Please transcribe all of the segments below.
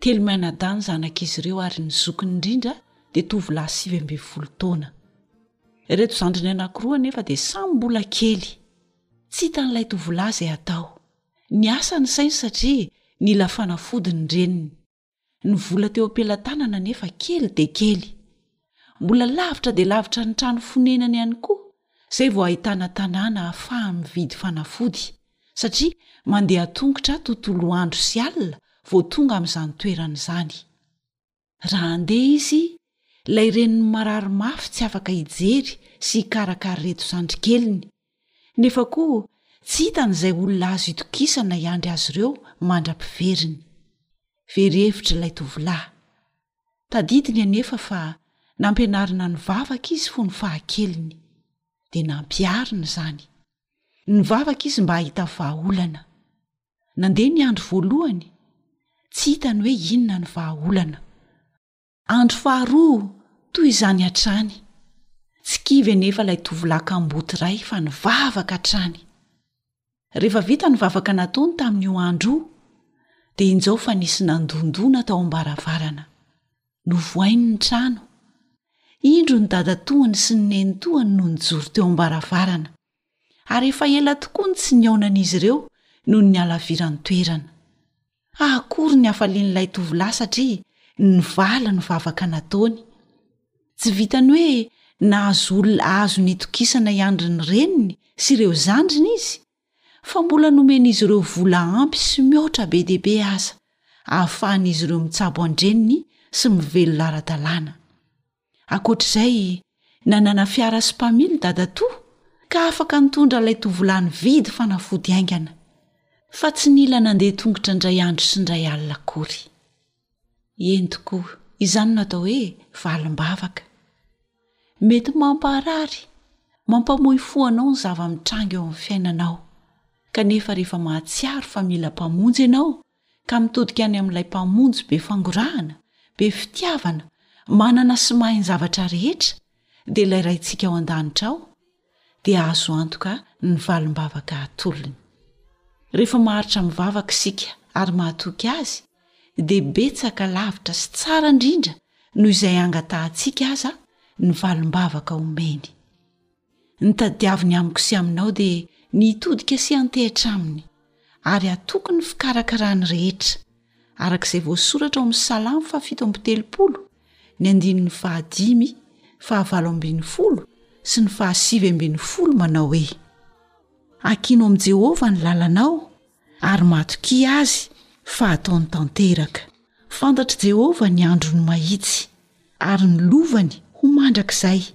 Telo mianadahy ny zanak'izy ireo ary ny zokiny indrindra dia tovolahy sivy ambin'ny folo taona. Ireto zandriny anankiroa anefa dia samy mbola kely. Tsy hitan'ilay tovolahy izay hatao. Niasa ny sainy satria nila fanafody ny reniny. Ny vola teo am-pelatanana anefa kely dia kely. Mbola lavitra dia lavitra ny trano fonenany ihany koa izay vao ahitana tanàna ahafaha mividy fanafody satria mandeha an-tongotra tontolo andro sy alina vao tonga amin'izany toerana izany. Raha handeha izy, ilay reniny marary mafy tsy afaka hijery sy hikarakara ireto zandrikeliny, nefa koa tsy hitany izay olona azo itokisana hiandry azy ireo mandra-piveriny. Very hevitra ilay tovolahy. Tadidiny anefa fa nampianarina nivavaka izy fony fahakeliny, dia nampihariny izany. Nivavaka izy mba hahita vahaolana. Nandeha ny andro voalohany, tsy hitany hoe inona ny vahaolana. Andro faharoa, toy izany hatrany. Tsy kivy anefa ilay tovolahy kamboty iray fa nivavaka hatrany. Rehefa vita ny vavaka nataony tamin'io andro io, dia injao fa nisy nandondona tao am-baravarana. Novohainy ny trano. Indro ny dadatoany sy ny nenitoany no nijoro teo am-baravarana, ary efa ela tokoa no tsy nihaonan'izy ireo noho ny halaviran-toerana. Ha akory ny hafalian'ilay tovolahy satria nivala ny vavaka nataony. Tsy vitan'ny hoe nahazo olona azony itokisana hiandry ny reniny sy ireo zandriny izy, fa mbola nomen'izy ireo vola ampy sy mihoatra be dia be aza, ahafahan'izy ireo mitsabo an-dreniny sy mivelona ara-dalàna. Ankoatra izay, nanana fiara sy mpamily dadatoa ka afaka nitondra ilay tovolahy nividy fanafody haingana, fa tsy nila nandeha tongotra indray andro sy indray alina akory. Eny tokoa, izany no atao hoe valim-bavaka. Mety mampaharary, mampamoy fo anao ny zava-mitranga eo amin'ny fiainanao, kanefa rehefa mahatsiaro fa mila Mpamonjy ianao ka mitodika any amin'ilay Mpamonjy be fangorahana, be fitiavana, manana sy mahay ny zavatra rehetra, dia ilay Raintsika ao an-danitra ao, dia hahazo antoka ny valim-bavaka hatolony. Rehefa maharitra amin'ny vavaka isika ary mahatoky Azy, dia betsaka lavitra sy tsara indrindra noho izay angatahantsika aza ny valim-bavaka omeny. Ny tadiaviny amiko sy aminao dia ny hitodika sy hantehitra Aminy, ary hatoky ny fikarakarany rehetra, araka izay voasoratra ao amin'ny Salamo fahafito amby telopolo, ny andininy fahadimy, fahavalo ambin'ny folo sy ny fahasivy ambin'ny folo manao hoe, Akino amin'i Jehovah ny lalanao, ary matokia Azy fa hataony tanteraka. Fantatr'i Jehovah ny androny mahitsy, ary ny lovany ho mandrakizay.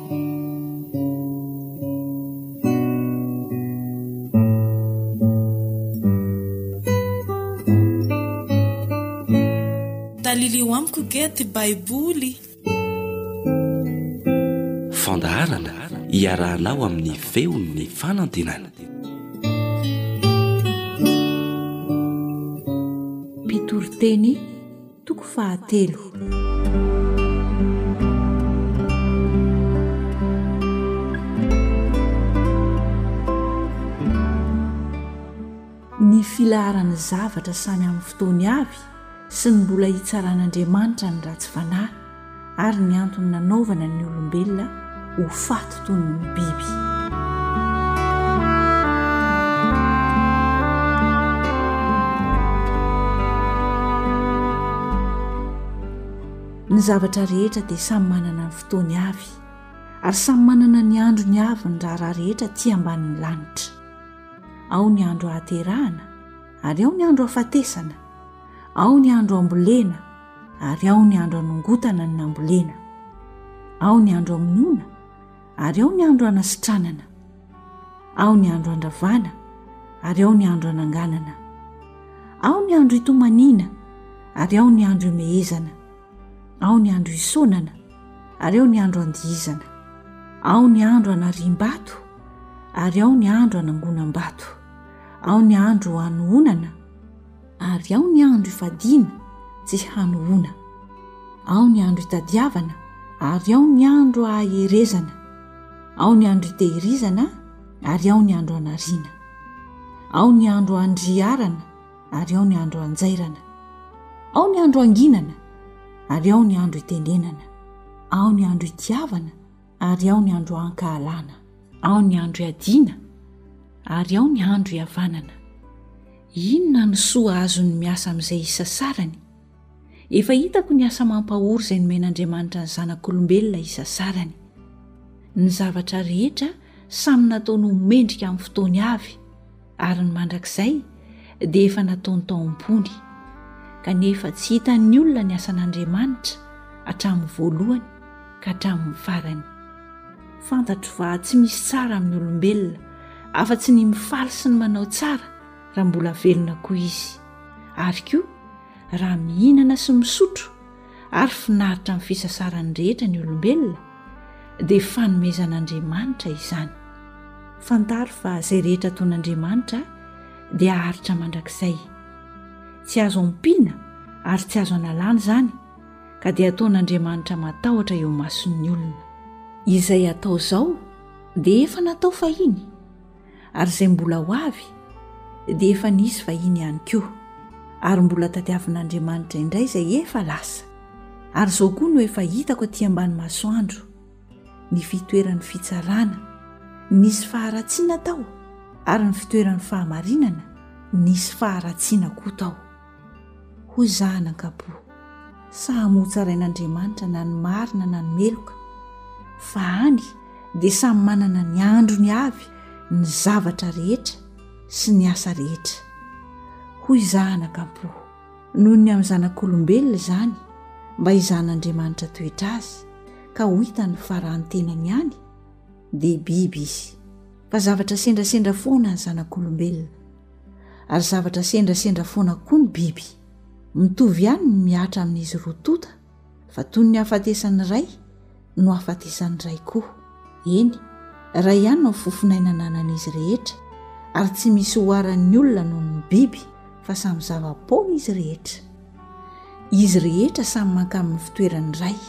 Talilio amiko ge ty baiboly. Fandaharana iarahanao amin'ny feon'ny fanantenana. Mpitoriteny Toko fahatelo. Ny filaharan'ny zavatra samy amin'ny fotoany avy sy ny mbola hitsaran'Andriamanitra ny ratsy fanahy. ary ny antony nanaovana ny olombelona ho faty toy ny biby. Ny zavatra rehetra dia samy manana ny fotoany avy ary samy manana ny andro ny avy ny raharaha rehetra aty ambanin'ny lanitra. Ao ny andro hahaterahana ary ao ny andro hafatesana, ao ny andro ambolena, ary ao ny andro anongotana ny nambolena ao ny andro aminona ary ao ny andro anasitranana ao ny andro andravana ary ao ny andro ananganana ao ny andro itomaniana ary ao ny andro imehezana ao ny andro isonana ary ao ny andro andihizana ao ny andro anariam-bato ary ao ny andro anangonam-bato ao ny andro anohonana Ary ao ny andro ifadiana tsy hanohona. Ao ny andro itadiavana ary ao ny andro ahaherezana. Ao ny andro itehirizana ary ao ny andro anariana. Ao ny andro andriarana ary ao ny andro anjairana. Ao ny andro anginana ary ao ny andro itenenana. Ao ny andro itiavana ary ao ny andro ankahalana ao ny andro iadiana ary ao ny andro iavanana inona ny soa azon'ny miasa amin'izay isasarany efa hitako ny asa mampahory izay nomen'andriamanitra ny zanak'olombelona isasarany ny zavatra rehetra samy nataony ho mendrika amin'ny fotoany avy ary ny mandrakizay dia efa nataony tao am-pony kanefa tsy hitan'ny olona ny asan'Andriamanitra hatramin'ny voalohany ka hatramin'ny farany fantatro fa tsy misy tsara amin'ny olombelona afa-tsy ny mifaly sy ny manao tsara raha mbola velona koa izy ary koa raha mihinana sy misotro ary finaritra amin'ny fisasaran'ny rehetra ny olombelona, dia fanomezan'Andriamanitra izany. Fantaro fa izay rehetra ataon'Andriamanitra dia haharitra mandrakizay. Tsy azo ampiana ary tsy azo analana izany, ka dia ataon'Andriamanitra matahotra eo mason'ny olona. Izay atao izao dia efa natao fahiny. ary izay mbola ho avy dia efa nisy fahiny ihany koa ary mbola tadiavin'andriamanitra indray izay efa lasa ary izao koa no efa hitako aty ambany masoandro ny fitoeran'ny fitsarana nisy faharatsiana tao ary ny fitoeran'ny fahamarinana nisy faharatsiana koa tao Hoy izaho nankapo, Samy ho tsarain'Andriamanitra na ny marina na ny meloka, fa any dia samy manana ny androny avy ny zavatra rehetra sy ny asa rehetra. Hoy izaho nankapo, Noho ny amin'ny zanak'olombelona izany, mba hizahan'Andriamanitra toetra azy, ka ho hitany ny faran'ny tenany any, dia biby izy. Fa zavatra sendrasendra foana ny zanak'olombelona. Ary zavatra sendrasendra foana koa ny biby. Mitovy ihany ny mihatra amin'izy roa tonta, fa toy ny hafatesan'ny ray no hafatesan'ny ray koa. Eny, ray ihany no fofon'aina ananan'izy rehetra, ary tsy misy oharan'ny olona noho ny biby, fa samy zava-poana izy rehetra. Izy rehetra samy mankamin'ny fitoeran'ny ray.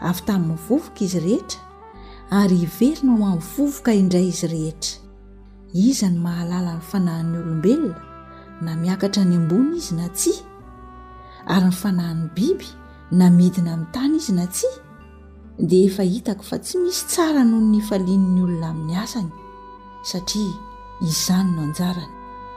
Avy tamin'ny vovoka izy rehetra, ary hiverina ho amin'ny vovoka indray izy rehetra. Iza no mahalala ny fanahin'ny olombelona, na miakatra any ambony izy na tsia? Ary ny fanahin'ny biby, na midina amin'ny tany izy na tsia? Dia efa hitako fa tsy misy tsara noho ny nifalian'ny olona amin'ny asany, satria izany no anjarany.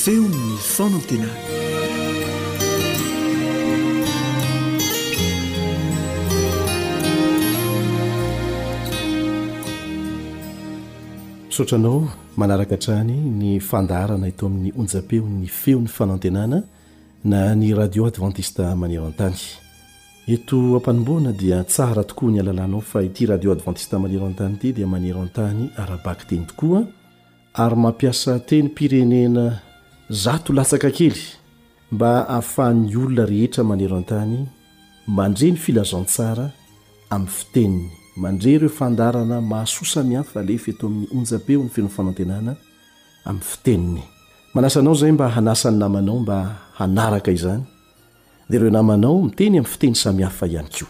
Feon'ny fanantenana. Misaotra anao manaraka hatrany ny fandaharana eto amin'ny onjam-peon'ny feon'ny fanantenana na ny radio advantista maneran-tany. Eto ampanombohana dia tsara tokoa ny alalanao fa ity radio advantista maneran-tany ity dia maneran-tany ara-bakiteny tokoa ary mampiasa tenim-pirenena zato latsaka kely mba ahafahan'ny olona rehetra maneran-tany mandre ny filazantsara amin'ny fiteniny, mandre ireo fandaharana mahasoa samihafa alefa eto amin'ny onjam-peo ny Feon'ny Fanantenana amin'ny fiteniny. Manasa anao izay mba hanasa ny namanao mba hanaraka izany. dia ireo namanao miteny amin'ny fiteny samihafa ihany koa.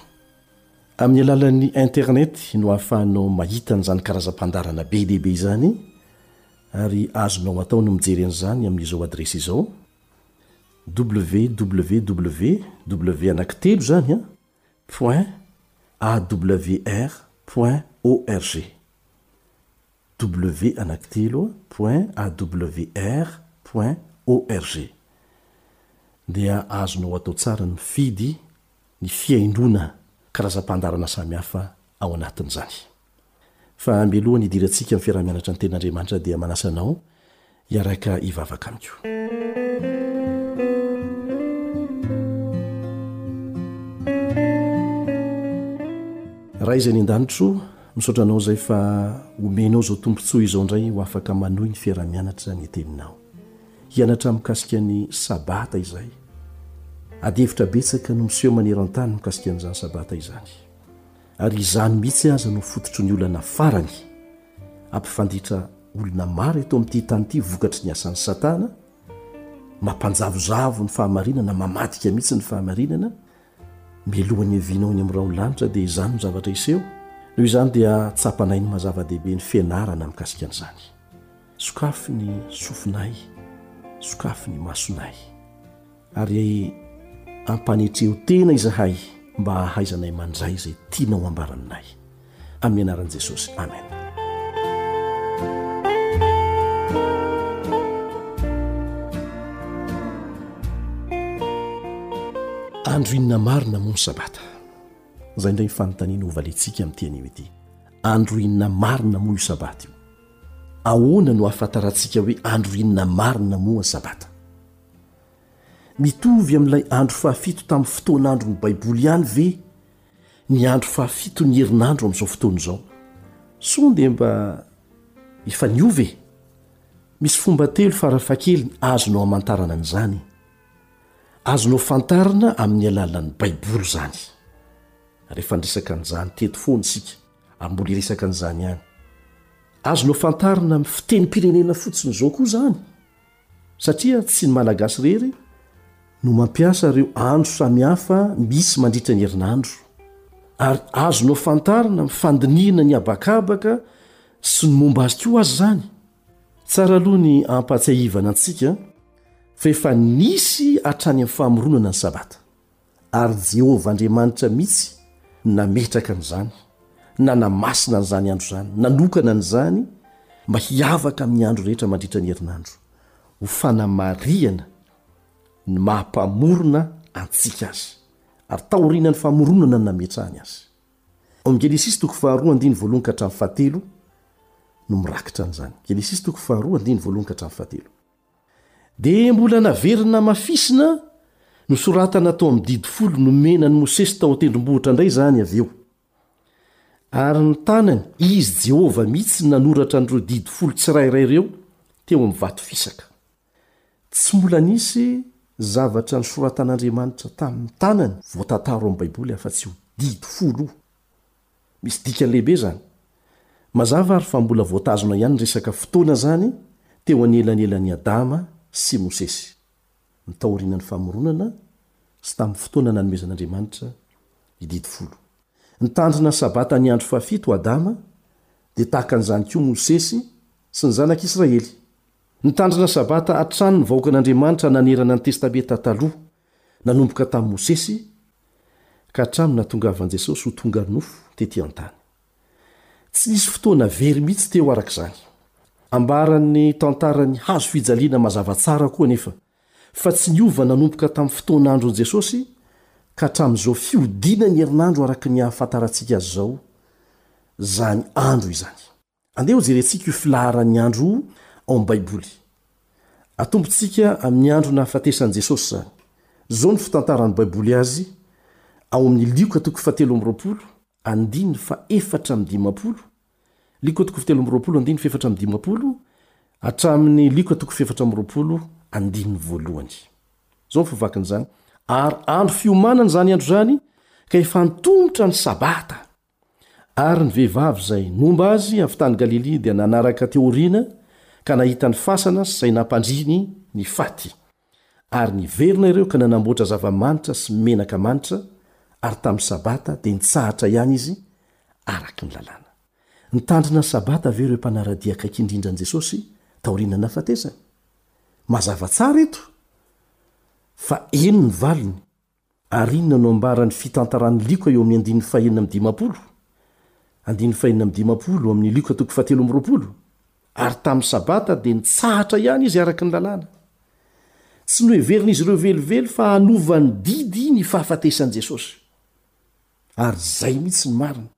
Amin'ny alalan'ny Internet no ahafahanao mahita an'izany karazam-pandaharana be dia be izany ary azonao atao ny mijery an'izany amin'izao adiresy izao, www, anaky telo izany an, point awr point org. W anankitelo point awr point org dia azonao atao tsara ny mifidy ny fihainoana karazam-pandaharana samihafa ao anatin'izany. Fa mialoha ny hidirantsika amin'ny fiaraha-mianatra ny Tenin'Andriamanitra dia manasa anao Hiaraka hivavaka amiko. Ray izay any an-danitro, misaotra Anao izay fa omenao izao tombontsoa izao indray ho afaka manohy ny fiara-mianatra ny Teninao. Hianatra mikasika ny Sabata izahay. Adihevitra betsaka no miseho maneran-tany mikasika an'izany Sabata izany. ary izany mihitsy aza no fototry ny olana farany ampifanditra olona maro eto amin'ity tany ity vokatry ny asan'ny satana mampanjavozavo ny fahamarinana mamadika mihitsy ny fahamarinana melohan'ny avinao ny amin'nyraony lanitra dia izany ny zavatra iseho noho izany dia tsapanay ny mazava-dehibe ny fianarana mikasika an'izany Sokafy ny sofinay, sokafy ny masonay, ary ampanetreo tena izahay mba hahaizanay mandray izay tianao hambara aminay. Amin'ny anaran'i Jesosy, amena. Andro inona marina moa ny sabata? Izay indray ny fanontaniana hovaliantsika amin'ity anio ity. Andro inona marina moa io sabata io? Ahoana no ahafantarantsika hoe andro inona marina moa ny Sabata? Mitovy amin'ilay andro fahafito tamin'ny fotoan'andron'ny Baiboly ihany ve ny andro fahafiton'ny herinandro amin'izao fotoana izao? Sao dia mba efa niova e? Misy fomba telo farafahakeliny azonao hamantarana an'izany. Azonao fantarina amin'ny alalan'ny Baiboly izany. Ary efa niresaka an'izany teto foana isika. ary mbola hiresaka an'izany ihany. Azonao fantarina amin'ny fitenim-pirenena fotsiny izao koa izany, satria tsy ny Malagasy irery no mampiasa ireo andro samihafa misy mandritra ny herinandro, ary azonao fantarina amin'ny fandinihina ny habakabaka sy ny momba azy koa aza izany. Tsara aloha ny hampahatsiahivana antsika fa efa nisy hatrany amin'ny famoronana ny Sabata. Ary Jehovah Andriamanitra mihitsy no nametraka an'izany, nanamasina an'izany andro izany, nanokana an'izany mba hiavaka amin'ny andro rehetra mandritra ny herinandro, ho fanamarihana ny maha Mpamorona antsika azy, ary taorian'ny famoronana ny nametrahany azy. Ao amin'ny Genesisy toko faharoa andininy voalohany ka hatramin'ny fahatelo no mirakitra an'izany. Genesisy toko faharoa andininy voalohany ka hatramin'ny fahatelo. Dia mbola naverina hamafisina no soratana tao amin'ny Didy Folo nomena an'i Mosesy tao an-tendrombohitra indray izany avy eo. Ary ny tanany, izy Jehovah mihitsy no nanoratra an'ireo Didy Folo tsirairay ireo teo amin'ny vato fisaka. Tsy mbola nisy zavatra nosoratan'Andriamanitra tamin'ny tanany voatantara ao amin'ny Baiboly afa-tsy io Didy Folo io. Misy dikany lehibe zany. Mazava ary fa mbola voatazona ihany ny resaka fotoana zany teo anelanelan'i Adama sy Mosesy. Ny taorianan'ny famoronana sy tamin'ny fotoana nanomezan'Andriamanitra ny didy folo. Nitandrina ny sabata ny andro fahafito Adama dia tahaka an'izany koa Mosesy sy ny zanak'Israely. Nitandrina sabata hatrany ny vahoakan'Andriamanitra nanerana ny Testamenta Taloha. nanomboka tamin'i Mosesy ka hatramin'ny nahatongavan'i Jesosy ho tonga nofo tetỳ an-tany. Tsy nisy fotoana very mihitsy teo araka izany. Ambaran'ny tantaran'ny hazo fijaliana mazava tsara koa anefa fa tsy niova nanomboka tamin'ny fotoan'andron'i Jesosy ka hatramin'izao fihodinan'ny herinandro araka ny ahafantarantsika azy izao izany andro izany. Andeha hojerentsika io filaharan'ny andro io ao amin'ny Baiboly. Atombontsika amin'ny andro nahafatesan'i Jesosy izany. Izao no fitantaran'ny Baiboly azy ao amin'ny Lioka toko fahatelo amby roapolo, andininy fahefatra amby dimampolo, Lioka toko fahatelo amby roapolo, andininy fahefatra amby dimampolo, hatramin'ny Lioka toko fahefatra amby roapolo, andininy voalohany. Izao ny favakin'izany, Ary andro fiomanana izany andro izany, ka efa antomotra ny Sabata. Ary ny vehivavy izay nomba azy avy tany Galilia dia nanaraka aty aoriana ka nahita ny fasana sy izay nampandriny ny faty. Ary niverina ireo ka nanamboatra zava-manitra sy menaka manitra, ary tamin'ny Sabata dia nitsahatra ihany izy araka ny lalàna. Nitandrina ny Sabata ve ireo mpanara-dia akaiky indrindra an'i Jesosy taorian'ny nahafatesany? Mazava tsara eto fa eny ny valiny. Ary inona no ambaran'ny fitantaran'i Lioka eo amin'ny andininy fahenina amby dimampolo? Andininy fahenina amby dimampolo ao amin'ny Lioka toko fahatelo amby roapolo, Ary tamin'ny Sabata dia nitsahatra ihany izy araka ny lalàna. Tsy noheverin'izy ireo velively fa hanova ny didy ny fahafatesan'i Jesosy. Ary izay mihitsy no marina.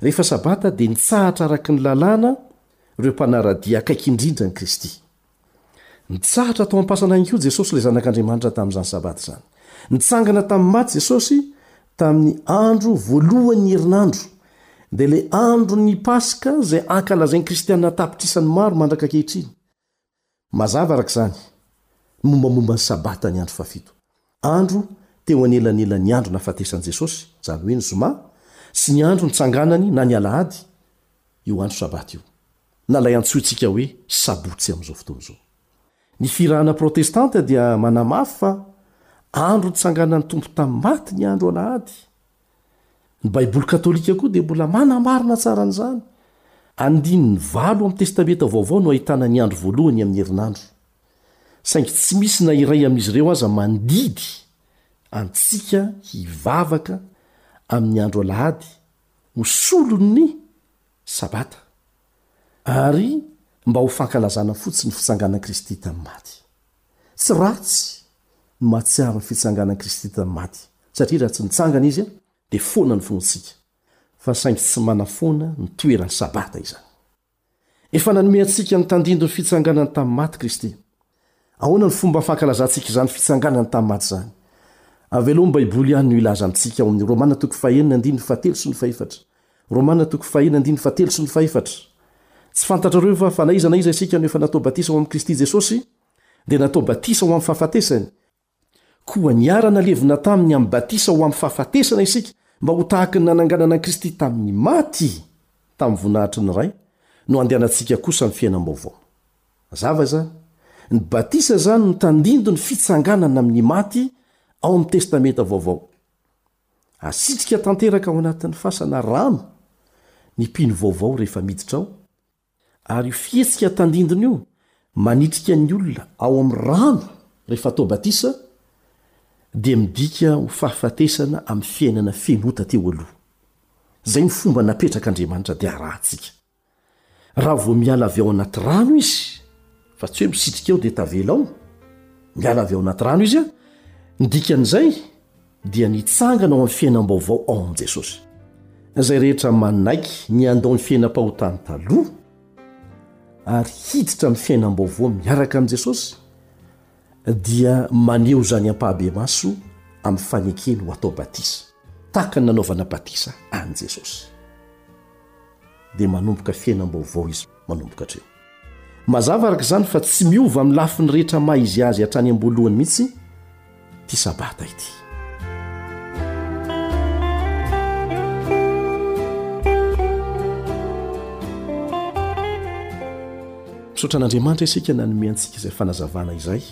Rehefa Sabata dia nitsahatra araka ny lalàna ireo mpanara-dia akaiky indrindra an'i Kristy. Nitsahatra tao am-pasana ihany koa Jesosy ilay Zanak'Andriamanitra tamin'izany Sabata izany. Nitsangana tamin'ny maty Jesosy tamin'ny andro voalohan'ny herinandro, dia ilay andron'ny Paska izay ankalazain'ny Kristianina an-tapitrisany maro mandraka ankehitriny. Mazava araka izany ny mombamomba ny Sabata ny andro fahafito. Andro teo anelanelan'ny andro nahafatesan'i Jesosy, izany hoe ny Zoma, sy ny andro nitsanganany na ny Alahady, io andro Sabata io, na ilay antsointsika hoe Sabotsy amin'izao fotoana izao. Ny fihirana protestanta dia manamafy fa andro nitsanganan'ny Tompo tamin'ny maty ny andro Alahady, Ny Baiboly katolika koa dia mbola manamarina tsara an'izany. Andininy valo amin'ny Testamenta Vaovao no ahitana ny andro voalohany amin'ny herinandro. Saingy tsy misy na iray amin'izy ireo aza mandidy antsika hivavaka amin'ny andro alahady ho solon'ny Sabata, ary mba ho fankalazana fotsiny ny fitsanganan'i Kristy tamin'ny maty. Tsy ratsy ny mahatsiaro ny fitsanganan'i Kristy tamin'ny maty, satria raha tsy nitsangana Izy, dia foana ny finoantsika, fa saingy tsy manafoana ny toeran'ny Sabata izany. Efa nanome antsika ny tandindon'ny fitsanganany tamin'ny maty Kristy. Ahoana no fomba fankalazantsika izany fitsanganany tamin'ny maty izany? Avelomin'ny Baiboly ihany no hilaza amintsika ao amin'ny Romana toko fahenina andininy fahatelo sy ny fahefatra. Romana toko fahiny andininy fahatelo sy ny fahefatra Tsy fantatrareo va fa na iza na iza isika no efa natao batisa ao amin'i Kristy Jesosy, dia natao batisa ho amin'ny fahafatesany? Koa niara-nalevina taminy amin'ny batisa ho amin'ny fahafatesana isika, mba ho tahaky ny nananganana an'i Kristy tamin'ny maty tamin'ny voninahitry ny Ray, no handehanantsika kosa amin'ny fiainam-baovao. Mazava izany. Ny batisa izany no tandindon'ny fitsanganana amin'ny maty ao amin'ny Testamenta Vaovao. Asitrika tanteraka ao anatin'ny fasana rano ny mpino vaovao rehefa miditra ao, ary io fihetsika tandindona io manitrika ny olona ao amin'ny rano rehefa atao batisa dia midika ho fahafatesana amin'ny fiainana feno ota teo aloha. Izay no fomba napetrak'Andriamanitra dia arahantsika. Raha vao miala avy ao anaty rano izy, fa tsy hoe misitrika ao dia tavela ao, miala avy ao anaty rano izy an, ny dikan'izay dia nitsangana ao amin'ny fiainam-baovao ao amin'i Jesosy. Izay rehetra manaiky ny handao ny fiainam-pahotany taloha ary hiditra amin'ny fiainam-baovao miaraka amin'i Jesosy, dia maneho izany ampahabemaso amin'ny fanekeny ho atao batisa. Tahaka ny nanaovana batisa an'i Jesosy, dia manomboka fiainam-baovao izy manomboka hatreo. Mazava araka izany fa tsy miova amin'ny lafiny rehetra maha izy azy hatrany am-boalohany mihitsy ity Sabata ity. Misaotra an'Andriamanitra isika nanome antsika izay fanazavana izay.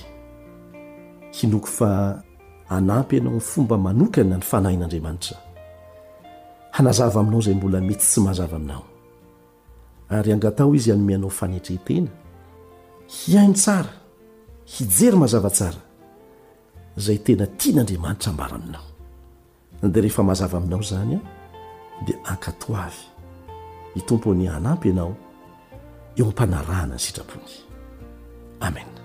Hinoako fa hanampy anao amin'ny fomba manokana ny fanahin'Andriamanitra. Hanazava aminao izay mbola mety tsy mazava aminao. Ary angataho izy hanome anao fanetren-tena hihaino tsara, hijery mazava tsara izay tena tian'Andriamanitra ambara aminao. Dia rehefa mazava aminao izany, dia ankato avy ny Tompo anie hanampy anao eo am-panarahana ny sitrapony. Amena.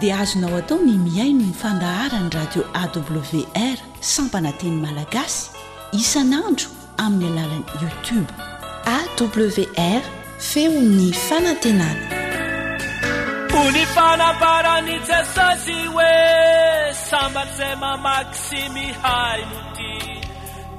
dia azonao atao ny mihaino ny fandaharan'ny radio AWR sampana teny malagasy isan'andro amin'ny alalan'ny YouTube. AWR, feon'ny fanantenana. Ony fanambaran'i Jesosy hoe sambatra izay mamaky sy mihaino ity.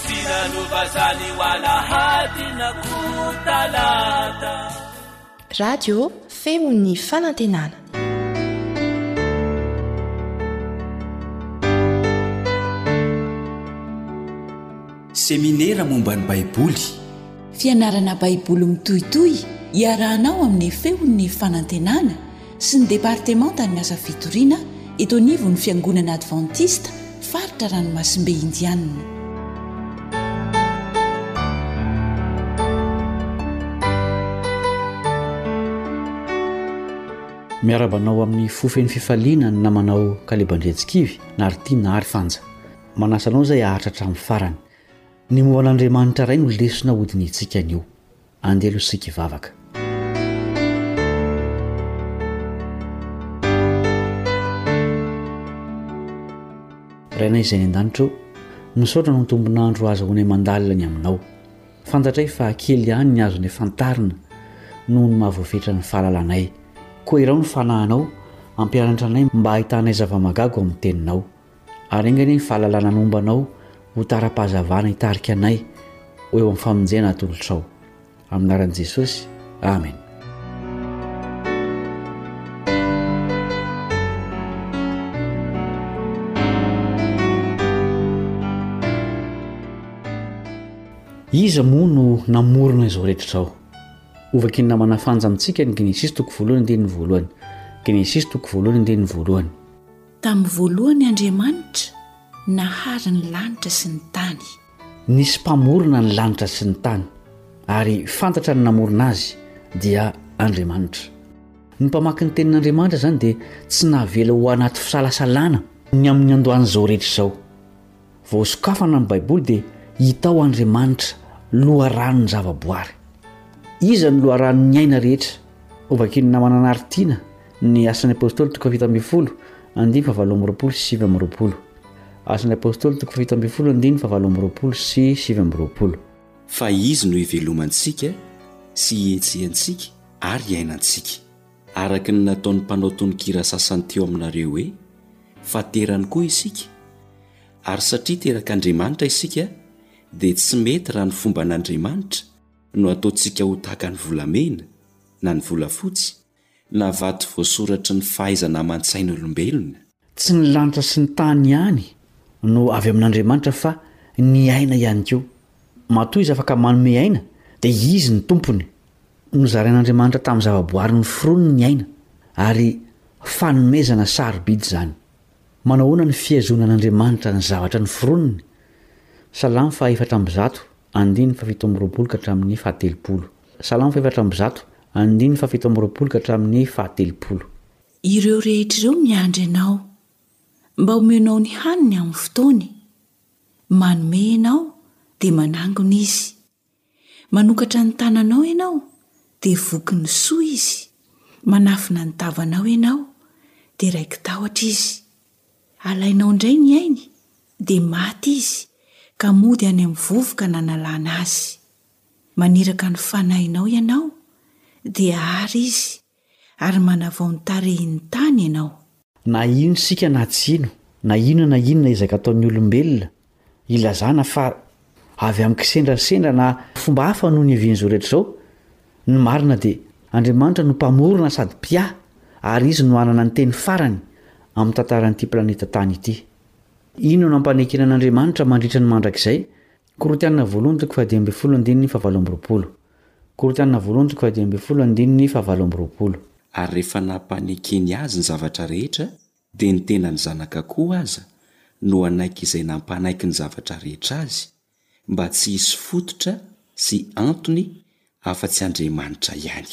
Tsy nanova zany ho alahady na koa talata. Radio feon'ny fanantenana. Seminera momba ny Baiboly. Fianarana Baiboly mitohitohy iarahanao amin'ny feon'ny fanantenana. sy ny departemantan'ny asa fitoriana eto anivon'ny Fiangonana Advantista faritra Ranomasimbe Indianina. Miarahaba anao amin'ny fo feno fifaliana ny namanao Kaleba Andriantsikivy na ry Tina na ry Fanja. Manasa anao izay haharitra hatramin'ny farany. Ny momba an'Andriamanitra Ray no lesona hodinihintsika anio. Andeha aloha isika hivavaka. Rainay izay any an-danitra ô, misaotra noho ny tombon'andro azahoanay mandalina ny Aminao. Fantatray fa kely ihany ny azonay fantarina noho ny maha voafetra ny fahalalanay. Koa irao ny Fanahinao hampianatra anay mba hahitanay zava-mahagaga ao amin'ny Teninao. Ary enga anie ny fahalalana momba Anao ho tara-pahazavana hitarika anay ho eo amin'ny famonjena atolotrao. Amin'ny anaran'i Jesosy, Amen. Iza moa no namorona izao rehetra izao? Hovaky ny namana Fanja amintsika ny Genesisy toko voalohany andininy voalohany. Genesisy toko voalohany andininy voalohany. Tamin'ny voalohany Andriamanitra nahary ny lanitra sy ny tany. Nisy Mpamorona ny lanitra sy ny tany, ary fantatra ny namorona azy dia Andriamanitra. Ny mpamaky ny Tenin'Andriamanitra izany dia tsy nahavela ho anaty fisalasalana ny amin'ny androan'izao rehetra izao. Vao sokafana ny Baiboly dia hita ao Andriamanitra loharanon'ny zavaboary. Iza no loharanon'ny aina rehetra? Hovakian'ny namana Nary Tiana ny Asan'ny Apostoly toko fahafito ambin'ny folo andininy fahavalo amby roapolo sy sivy amby roapolo. Asan'ny Apostoly toko fahafito ambin'ny folo andininy fahavalo amby roapolo sy sivy amby roapolo. Fa Izy no ivelomantsika sy ihetsehantsika ary iainantsika. Araka ny nataon'ny mpanao tononkira sasany teo aminareo hoe, Faterany koa isika, ary satria terak'Andriamanitra isika, dia tsy mety raha ny fomban' Andriamanitra no ataontsika ho tahaka ny volamena, na ny volafotsy, na vato voasoratry ny fahaizana aman-tsain'olombelona. Tsy ny lanitra sy ny tany ihany no avy amin'Andriamanitra fa ny aina ihany koa. Matoa izy afaka manome aina dia izy ny tompony. Nozarain'Andriamanitra tamin'ny zava-boary noforoniny ny aina ary fanomezana sarobidy izany. Manahoana ny fihazonana an'Andriamanitra ny zavatra noforoniny? Salamo fahefatra amby zato, andininy fahafito amby roapolo ka hatramin'ny fahatelopolo. Salamo fahefatra amby zato, andininy fahafito amby roapolo ka hatramin'ny fahatelopolo. Ireo rehetra ireo miandry Anao mba homenao ny haniny amin'ny fotoany. Manome Ianao dia manangona izy. Manokatra ny tananao Ianao dia voky ny soa izy. Manafina ny tavanao Ianao dia raiki-tahotra izy. Alainao indray ny ainy dia maty izy ka mody any amin'ny vovoka nanalana azy. Maniraka ny fanahinao Ianao dia àry izy. Ary manavao ny tarehin'ny tany ianao. Na hino isika na tsy hino, na inona na inona ezaka ataon'ny olombelona hilazana fa avy amin'ny kisendrasendra na fomba hafa no niavian'izao rehetra izao, ny marina dia Andriamanitra no Mpamorona sady Mpiahy ary Izy no hanana ny teny farany amin'ny tantaran'ity planeta tany ity. Inona no ampanekena an'Andriamanitra mandritra ny mandrakizay? Korintiana voalohany toko fahadimy ambin'ny folo andininy fahavalo amby roapolo Korintiana voalohany toko fahadimy ambin'ny folo andininy fahavalo amby roapolo. Ary rehefa nampanekeny azy ny zavatra rehetra, dia ny tenany zanaka koa aza no hanaiky izay nampanaiky ny zavatra rehetra azy, mba tsy hisy fototra sy antony afa-tsy Andriamanitra ihany.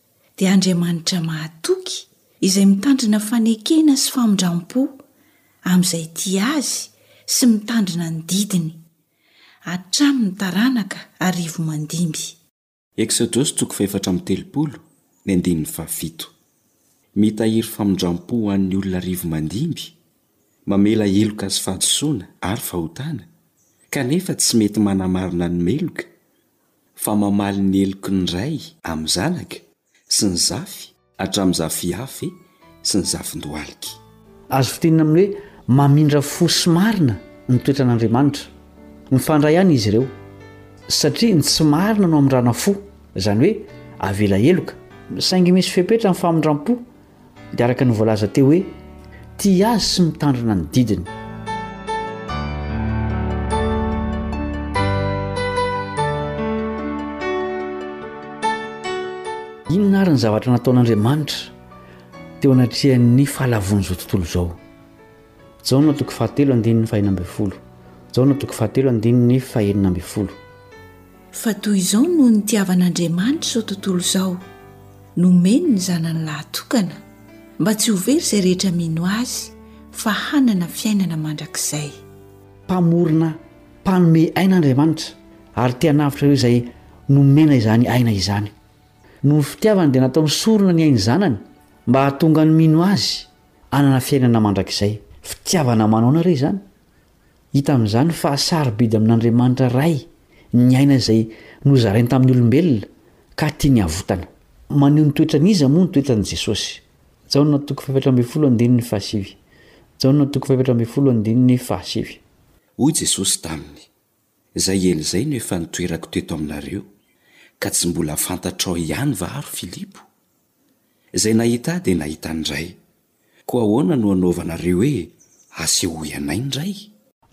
dia Andriamanitra mahatoky izay mitandrina fanekena sy famindram-po amin'izay tia Azy sy mitandrina ny didiny, hatramin'ny taranaka arivo mandimby. Eksodosy toko fahefatra amby telopolo, ny andininy fahafito. Mitahiry famindram-po ho an'ny olona arivo mandimby, mamela heloka sy fahadisoana ary fahotana, kanefa tsy mety manamarina ny meloka fa mamaly ny heloky ny ray amin'ny zanaka sy ny zafy hatramin'ny zafiafe sy ny zafin-dohalika. Azo fitenina amin'ny hoe mamindra fo sy marina ny toetran'Andriamanitra. Mifandray ihany izy ireo, satria ny tsy marina no amindrana fo, izany hoe avela heloka. Saingy misy fepetra ny famindram-po. Dia araka ny voalaza teo hoe, tia azy sy mitandrina ny didiny. Inona ary ny zavatra nataon'Andriamanitra teo anatrehan'ny fahalavoan'izao tontolo izao? Jaona toko fahatelo andininy fahenina ambin'ny folo. Jaona toko fahatelo andininy fahenina ambin'ny folo. Fa toy izao no nitiavan'Andriamanitra izao tontolo izao, nomeny ny Zanany lahatokana, mba tsy ho very izay rehetra mino Azy, fa hanana fiainana mandrakizay. Mpamorona mpanome aina Andriamanitra, ary te hanavotra ireo izay nomena izany aina izany. Noho ny fitiavany dia nataony sorona ny ain'ny Zanany, mba hahatonga ny mino Azy hanana fiainana mandrakizay. Fitiavana manaona re izany! Hita amin'izany fa sarobidy amin'Andriamanitra Ray ny aina izay nozarainy tamin'ny olombelona ka tiany havotana. Maneho ny toetran'iza moa ny toetran'i Jesosy? Jaona toko fahefatra ambin'ny folo andininy fahasivy Jaona toko fahefatra ambin'ny folo andininy fahasivy. Hoy Jesosy taminy, Izay ela izay no efa nitoerako teto aminareo, ka tsy mbola fantatrao ihany va àry Filipo? Izay nahita Ahy dia nahita ny Ray. Koa ahoana no anaovanareo hoe asehoy anay indray?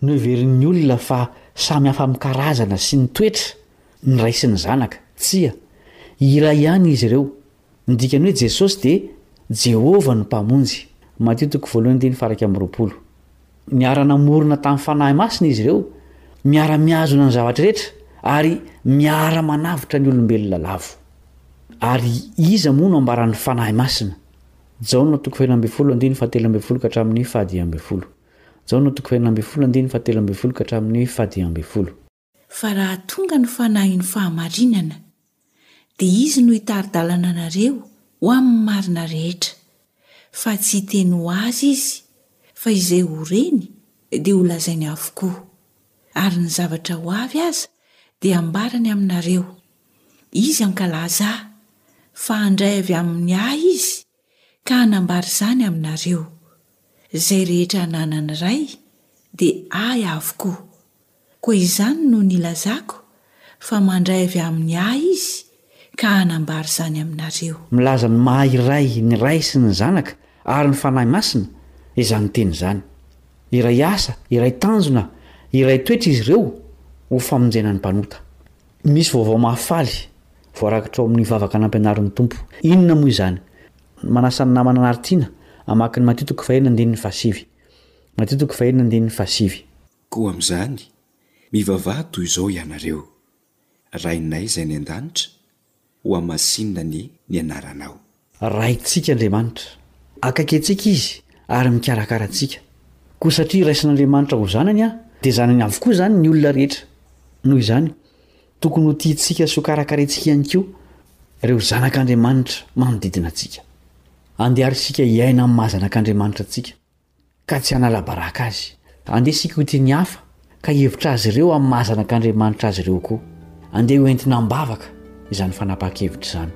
Noheverin'ny olona fa samy hafa amin'ny karazana sy ny toetra ny Ray sy ny Zanaka. Tsia. Iray ihany izy ireo. Ny dikan'ny hoe Jesosy dia Jehovah no Mpamonjy. Matio toko voalohany andininy faha iraika amby roapolo. Niara-namorona tamin'ny fanahy masina izy ireo, miara-mihazona ny zavatra rehetra, ary miara-manavotra ny olombelona lavo. Ary iza moa no ambaran'ny fanahy masina? Jaona toko fahenina ambin'ny folo andininy fahatelo ambin'ny folo ka hatramin'ny fahadimy ambin'ny folo. Jaona toko fahenina ambin'ny folo andininy fahatelo ambin'ny folo ka hatramin'ny fahadimy ambin'ny folo. Fa raha tonga ny Fanahin'ny fahamarinana, dia Izy no hitari-dalana anareo ho amin'ny marina rehetra. Fa tsy hiteny ho azy Izy, fa izay ho reny dia ho lazainy avokoa. Ary ny zavatra ho avy aza dia hambarany aminareo. Izy hankalaza Ahy, fa handray avy amin'ny Ahy Izy ka hanambara izany aminareo. Izay rehetra ananan'ny Ray dia Ahy avokoa. Koa izany no nilazako, fa mandray avy amin'ny Ahy Izy ka hanambara izany aminareo. Milaza ny maha iray ny Ray sy ny Zanaka ary ny Fanahy Masina izany teny izany. Iray asa, iray tanjona, iray toetra izy ireo, ho famonjena ny mpanota. Misy vaovao mahafaly voarakitra ao amin'ny vavaka nampianarin'ny Tompo. Inona moa izany? Manasa ny namana hanary tiana hamaky ny Matio toko fahenina andininy fahasivy. Matio toko fahenina andininy fahasivy. Koa amin'izany, mivavaha toy izao ianareo, Rainay izay any an-danitra, ho hamasinany ny anaranao. Raintsika Andriamanitra. Akaiky antsika Izy ary mikarakara antsika. Koa satria raisin'Andriamanitra ho zanany aho, dia zanany avokoa izany ny olona rehetra. Noho izany, tokony ho tiantsika sy hokarakaraintsika ihany koa ireo zanak'Andriamanitra manodidina antsika. Andeha àry isika hiaina amin'ny maha-zanak'Andriamanitra antsika. ka tsy hanala-baraka azy. Andeha isika ho tia ny hafa, ka hihevitra azy ireo amin'ny maha zanak'Andriamanitra azy ireo koa. Andeha ho entina am-bavaka izany fanapahan-kevitra izany.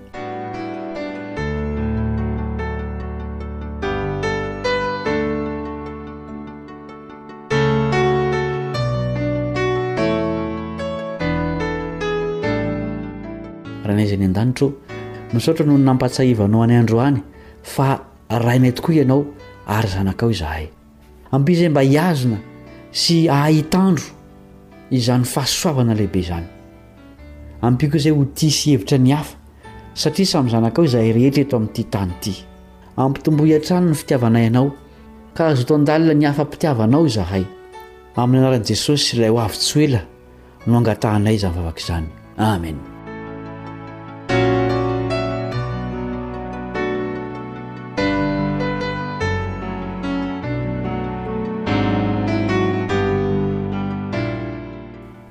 Ranay izay any an-danitra ô, misaotra noho ny nampahatsiahivanao anay androany fa Rainay tokoa Ianao ary zanakao izahay. Ampio izay mba hihazona sy hahay hitandro izany fahasoavana lehibe izany. Ampio koa izay ho tia sy hihevitra ny hafa, satria samy zanakao izahay rehetra eto amin'ity tany ity. Ampitomboy hatrany ny fitiavanay Anao, ka hazoto handalina ny hafa-pitiavanao izahay. Amin'ny anaran'i Jesosy, Ilay Hoavy Tsy Ho Ela, no angatahanay izany vavaka izany. Amen.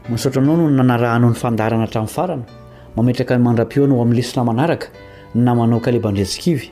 Misaotra anao no nanarahanao ny fandaharana hatramin'ny farany. Mametraka ny mandra-pihaona ho amin'ny lesona manaraka ny namanao Kaleba Andriantsikivy.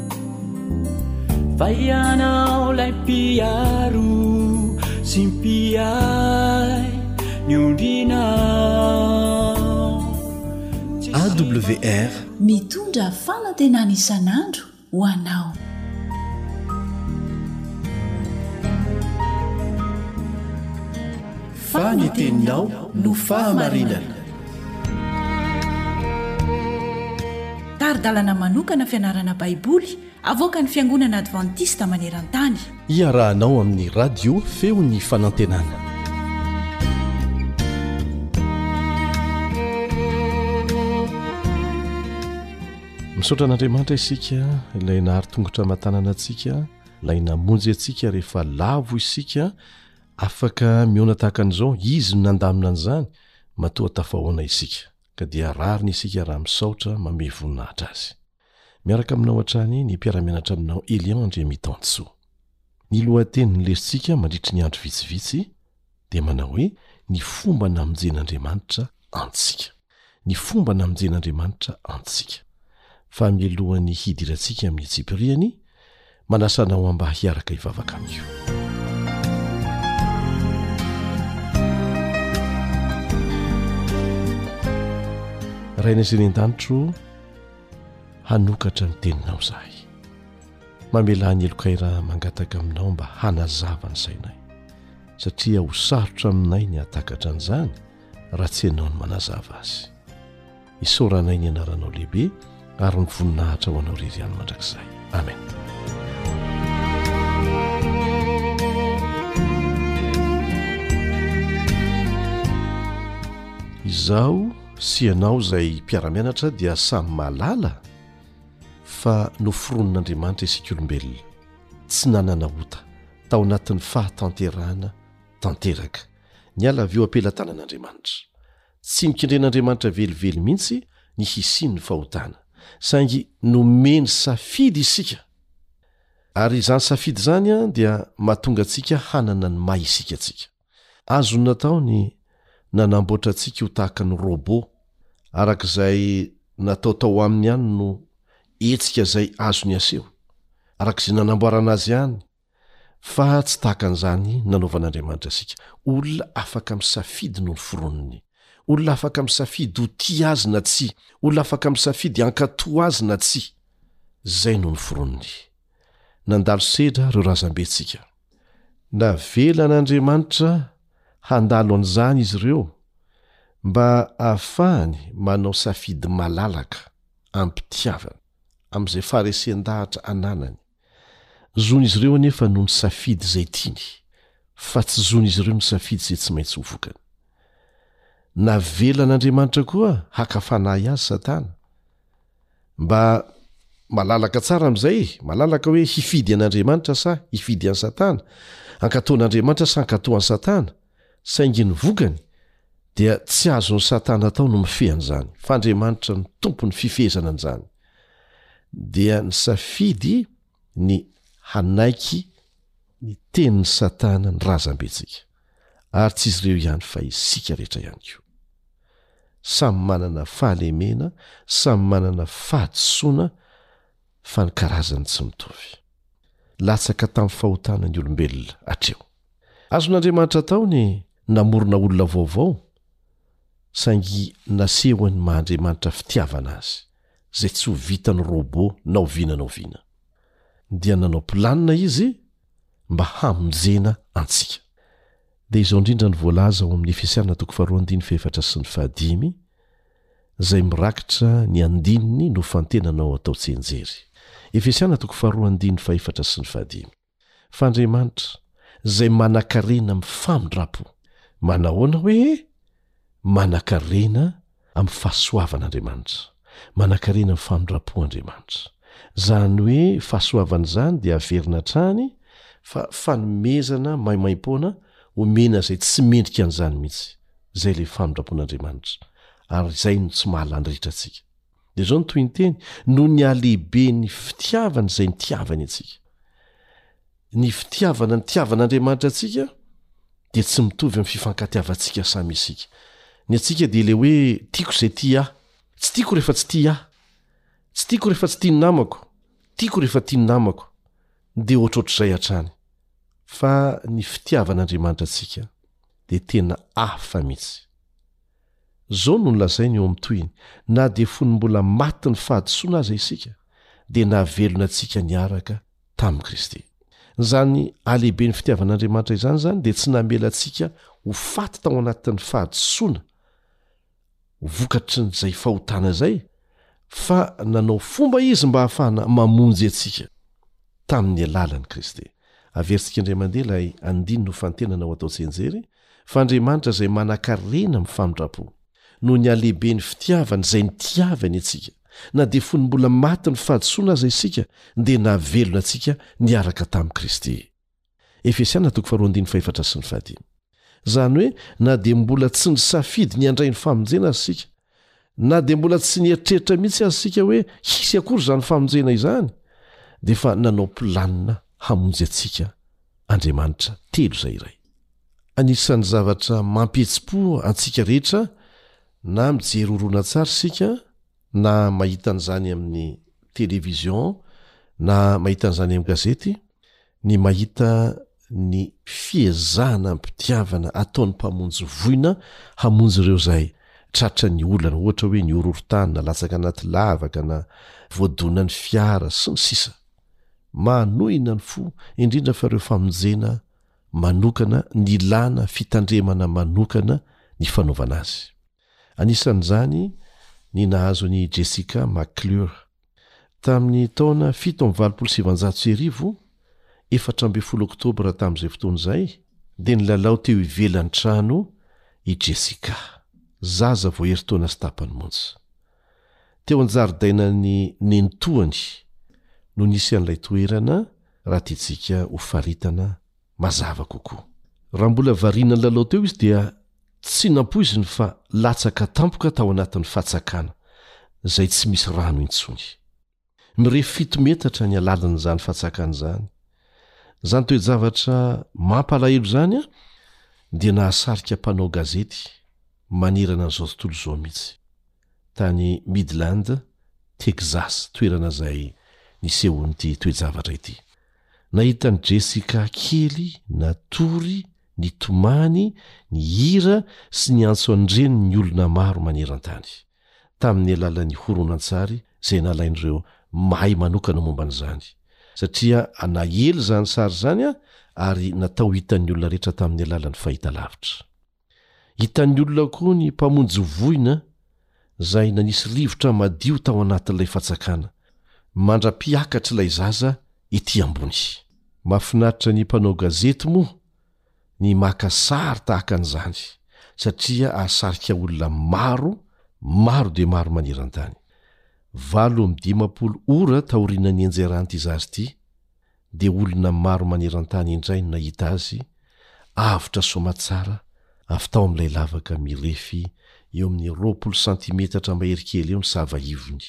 Fa ianao lay mpiaro sy mpiahy ny ondrinao AWR mitondra fanantenana isan'andro ho anao Fa ny teninao no fahamarinana Tari-dalana manokana fianarana Baiboly avoakan'ny Fiangonana Advantista maneran-tany. Iarahanao amin'ny Radio Feon'ny Fanantenana. Misaotra an'Andriamanitra isika ilay nahary tongotra aman-tanana antsika, ilay namonjy antsika rehefa lavo isika, afaka mihoana tahaka an'izao, izy no nandamina an'izany, matoa tafahoana isika. ka dia rariny isika raha misaotra mamehy voninahitra Azy. Miaraka aminao hatrany ny mpiara-mianatra aminao Elian Andriamitantsoa. Ny lohateny nolesintsika mandritry ny andro vitsivitsy dia manao hoe Ny fomba namonjen'Andriamanitra antsika. Ny fomba namonjen'Andriamanitra antsika. Fa mialohan'ny hidirantsika amin'ny tsipiriany, Manasa anao aho mba hiaraka hivavaka amiko. Rainay izay ny an-danitro, hanokatra ny teninao izahay. Mamelà ny helokay raha mangataka aminao mba hanazava ny sainay, satria ho sarotra aminay ny hahatakatra an'izany raha tsy ianao no manazava azy. Isaoranay ny anaranao lehibe ary ny voninahitra ho anao irery ihany mandrakizay. Amen. Izaho sy ianao izay mpiara-mianatra dia samy mahalala fa noforonin'Andriamanitra isika olombelona, tsy nanana ota, tao anatin'ny fahatanterahana tanteraka. Ny ala avy eo am-pelatanan'Andriamanitra. Tsy nikendren'Andriamanitra velively mihitsy ny hisian'ny fahotana, saingy nomeny safidy isika, ary izany safidy izany dia mahatonga antsika hanana ny maha isika antsika. Azony natao ny nanamboatra antsika ho tahaka ny robot, araka izay natao tao aminy ihany no hetsika izay azony aseho, araka izay nanamboarana azy ihany, Fa tsy tahaka an'izany nanaovan'Andriamanitra antsika. Olona afaka misafidy no noforoniny. Olona afaka misafidy ho tia Azy na tsia. Olona afaka misafidy hankatò Azy na tsia. Izay no noforoniny. Nandalo sedra ireo razambentsika. Navelan'Andriamanitra handalo an'izany izy ireo mba hahafahany manao safidy malalaka, am-pitiavana, amin'izay faharesen-dahatra ananany. Zon'izy ireo anefa no misafidy izay tiany, fa tsy zon'izy ireo misafidy izay tsy maintsy ho vokany. Navelan'Andriamanitra koa haka fanahy azy Satana, mba malalaka tsara amin'izay e, malalaka hoe hifidy an'Andriamanitra sa hifidy an'i Satana, hankatò an'Andriamanitra sa hankatò an'i Satana, Saingy ny vokany dia tsy azon'i Satana atao ny mifehy an'izany, fa Andriamanitra no tompon'ny fifehezana an'izany. Dia nisafidy ny hanaiky ny tenin'i Satana ny razambentsika, ary tsy izy ireo ihany fa isika rehetra ihany koa. Samy manana fahalemena, samy manana fahadisoana, fa ny karazany tsy mitovy. Latsaka tamin'ny fahotana ny olombelona hatreo. Azon'Andriamanitra atao ny namorona olona vaovao, saingy nasehon'ny maha Andriamanitra fitiavana azy, izay tsy ho vitan'ny rôbô na oviana na oviana, dia nanao planina Izy mba hamonjena antsika. Dia izao indrindra no voalaza ao amin'ny Efesiana toko faharoa andininy fahefatra sy ny fahadimy, izay mirakitra ny andininy no fantenanao atao tsianjery. Efesiana toko faharoa andininy fahefatra sy ny fahadimy. Fa Andriamanitra, izay manan-karena amin'ny famindram-po. Manahoana hoe manan-karena amin'ny fahasoavana Andriamanitra? Manan-karena amin'ny famindram-po Andriamanitra. Izany hoe fahasoavana izany dia averina hatrany fa fanomezana maimaim-poana omena izay tsy mendrika an'izany mihitsy. Izay ilay famindram-pon'Andriamanitra, ary izay no tsy maha lany-ritra antsika. Dia izao ny tohinteny, Noho ny halehiben'ny fitiavany izay nitiavany antsika. Ny fitiavana nitiavan'Andriamanitra antsika dia tsy mitovy amin'ny fifankatiavantsika samy isika. Ny antsika dia ilay hoe tiako izay tia ahy, tsy tiako rehefa tsy tia ahy, tsy tiako rehefa tsy tia ny namako, tiako rehefa tia ny namako, dia ohatrohatr'izay hatrany. Fa ny fitiavan'Andriamanitra antsika. dia tena hafa mihitsy. Izao no nolazainy eo amin'ny tohiny, Na dia fony mbola matin'ny fahadisoana aza isika, dia nahavelona antsika niaraka tamin'i Kristy. Izany halehiben'ny fitiavan'Andriamanitra izany izany dia tsy namela antsika ho faty tao anatin'ny fahadisoana vokatrin'izay fahotana izay fa nanao fomba izy mba hahafahana mamonjy antsika tamin'ny alalan'i Kristy. Averintsika indray mandeha ilay andininy ho fantenana ho atao tsianjery fa Andriamanitra izay manankarena amin'ny famindram-po noho ny halehiben'ny fitiavany izay nitiavany antsika na dia fony mbola matin'ny fahadisoana aza isika dia nahavelona antsika niaraka tamin'i Kristy. Izany hoe, na dia mbola tsy nisafidy ny handray ny famonjena aza isika, na dia mbola tsy nieritreritra mihitsy aza isika hoe hisy akory izany famonjena izany, dia efa nanao planina hamonjy antsika Andriamanitra telo izay iray. Anisan'ny zavatra mampihetsi-po antsika rehetra na mijery horonantsary isika, na mahita an'izany amin'ny television na mahita an'izany amin'ny gazety, ny mahita ny fiezahana am-pitiavana ataon'ny Mpamonjy voina hamonjy ireo izay tratran'ny olana, ohatra hoe ny horohorontany na latsaka anaty lavaka na voadonan'ny fiara, sy ny sisa Manohina ny fo, indrindra fa ireo famonjena manokana nilana fitandremana manokana ny fanaovana azy. Anisan'izany ny nahazo an'i Jessica McClure. Tamin'ny taona fito amby valopolo sy sivinjato sy arivo, efatra ambin'ny folo Oktobra tamin'izay fotoana izay, dia nilalao teo ivelan'ny trano i Jessica, zaza vao herintaona sy tapany monja. Teo an-jaridainan'ny nenitoany no nisy an'ilay toerana raha tiantsika hofaritana Mazava kokoa. Raha mbola variana ny lalao teo izy dia tsy nampoiziny fa latsaka tampoka tao anatin'ny fatsakana izay tsy misy rano intsony. Mirefy fito metatra ny halalin'izany fatsakana izany. Izany toe-javatra mampalahelo izany dia nahasarika mpanao gazety manerana an'izao tontolo izao mihitsy, tany Midland, Texas, toerana izay nisehoan'ity toe-javatra ity. Nahitan'i Jessica kely natory nitomany ny hira sy niantso an-dreniny ny olona maro maneran-tany, tamin'ny alalan'ny horonantsary izay nalain'ireo mahay manokana momba an'izany, satria nahely izany sary izany ary natao hitan'ny olona rehetra tamin'ny alalan'ny fahitalavitra. Hitan'ny olona koa ny mpamonjy voina izay nanisy rivotra madio tao anatin'ilay fatsakana, mandra-piakatr'ilay zaza ety ambony. Mahafinaritra ny mpanao gazety moa ny maka sary tahaka an'izany satria hahasarika olona maro, maro dia maro maneran-tany. Valo amby dimampolo ora taorianan'ny nianjeran'ity zaza ity, dia olona maro maneran-tany indray no nahita azy avotra soamatsara avy tao amin'ilay lavaka mirefy eo amin'ny roapolo santimetatra mahery kely eo ny sava ivony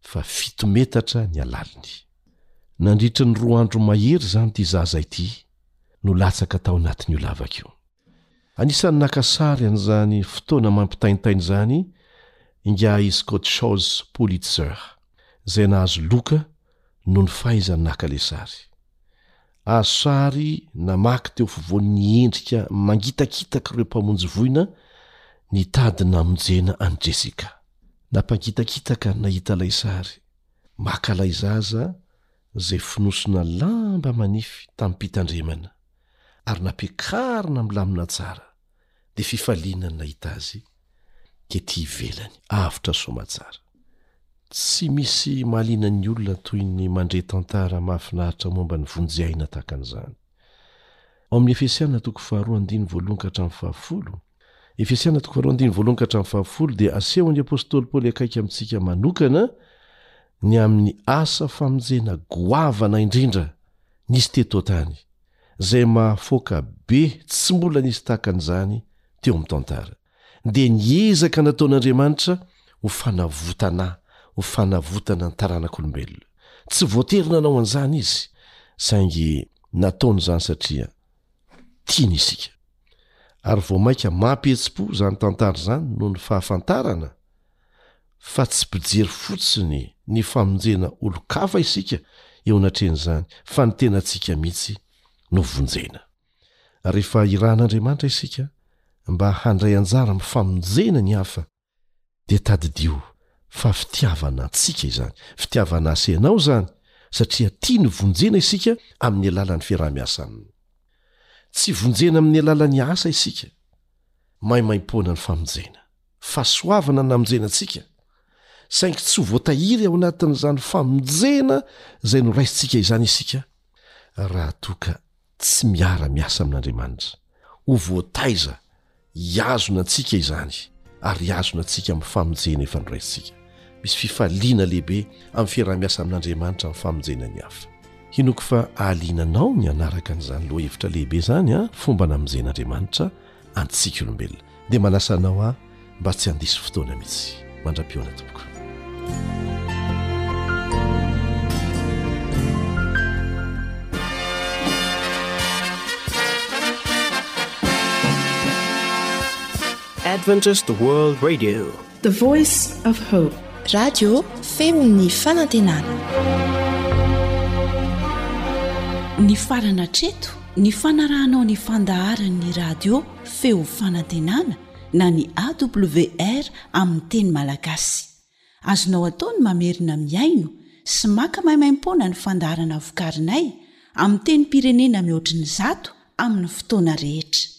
fa fito metatra ny halaliny. Nandritra ny roa andro mahery izany ity zaza ity no latsaka tao anatin'io lavaka io. Anisan'ny naka sary an'izany fotoana mampitaintaina izany ingahy i Scott Sholes Pulitzer, izay nahazo loka noho ny fahaizany naka ilay sary. Azo sary namaky teo afovoany ny endrika mangitakitak'ireo mpamonjy voina nitady ny namonjena an'i Jessica. Nampangitakitaka ny nahita ilay sary maka ilay zaza izay fonosina lamba manify tamim-pitandremana. ary nampiakarina milamina tsara dia fifaliana ny nahita azy ety ivelany avotra soamatsara. Tsy misy mahaliana ny olona toy ny mandre tantara mahafinaritra momba ny vonjy aina tahaka an'izany. Ao amin'ny Efesiana toko faharoa andininy voalohany ka hatramin'ny fahafolo, Efesiana toko faharoa andininy voalohany ka hatramin'ny fahafolo dia asehon'ny apostoly Paoly akaiky amintsika manokana ny amin'ny asa famonjena goavana indrindra nisy teto an-tany, izay mahafaoka be tsy mbola nisy tahaka an'izany teo amin'ny tantara. Dia ny ezaka nataon'Andriamanitra ho fanavotana, ho fanavotana ny taranak'olombelona. Tsy voatery nanao an'izany izy, saingy nataony izany satria tiany isika. Ary vao mainka mampihetsi-po izany tantara izany noho ny fahafantarana fa tsy mpijery fotsiny ny famonjena olon-kafa isika eo anatrehan'izany fa ny tenantsika mihitsy no vonjena. Rehefa irahan'Andriamanitra isika mba handray anjara amin'ny famonjena ny hafa, dia tadidio fa fitiavana antsika izany, fitiavana ahy sy ianao izany satria tiany vonjena isika amin'ny alalan'ny fiaraha-miasa aminy. Tsy vonjena amin'ny alalan'ny asa isika. Maimaimpoana ny famonjena. Fahasoavana ny namonjena antsika. Saingy tsy ho voatahiry ao anatin'izany famonjena izay noraisintsika izany isika raha toa ka tsy miara-miasa amin'Andriamanitra. Ho voataiza hihazona antsika izany ary hihazona antsika amin'ny famonjena efa noraisintsika. Misy fifaliana lehibe amin'ny fiaraha-miasa amin'Andriamanitra amin'ny famonjena ny hafa. Hinoako fa hahaliana anao ny hanaraka an'izany lohahevitra lehibe izany, Fomba Namonjen'Andriamanitra. antsika olombelona dia manasa anao aho mba tsy handiso fotoana mihitsy mandra-pihaona tompoko Adventist World Radio The voice of hope. Radio feon'ny fanantenana. Nifarana hatreto ny fanarahanao ny fandaharan'ny radio feo fanantenana na ny AWR amin'ny teny malagasy. Azonao atao ny mamerina mihaino sy maka maimaimpoana ny fandaharana vokarinay amin'ny tenim-pirenena mihoatry ny zato amin'ny fotoana rehetra.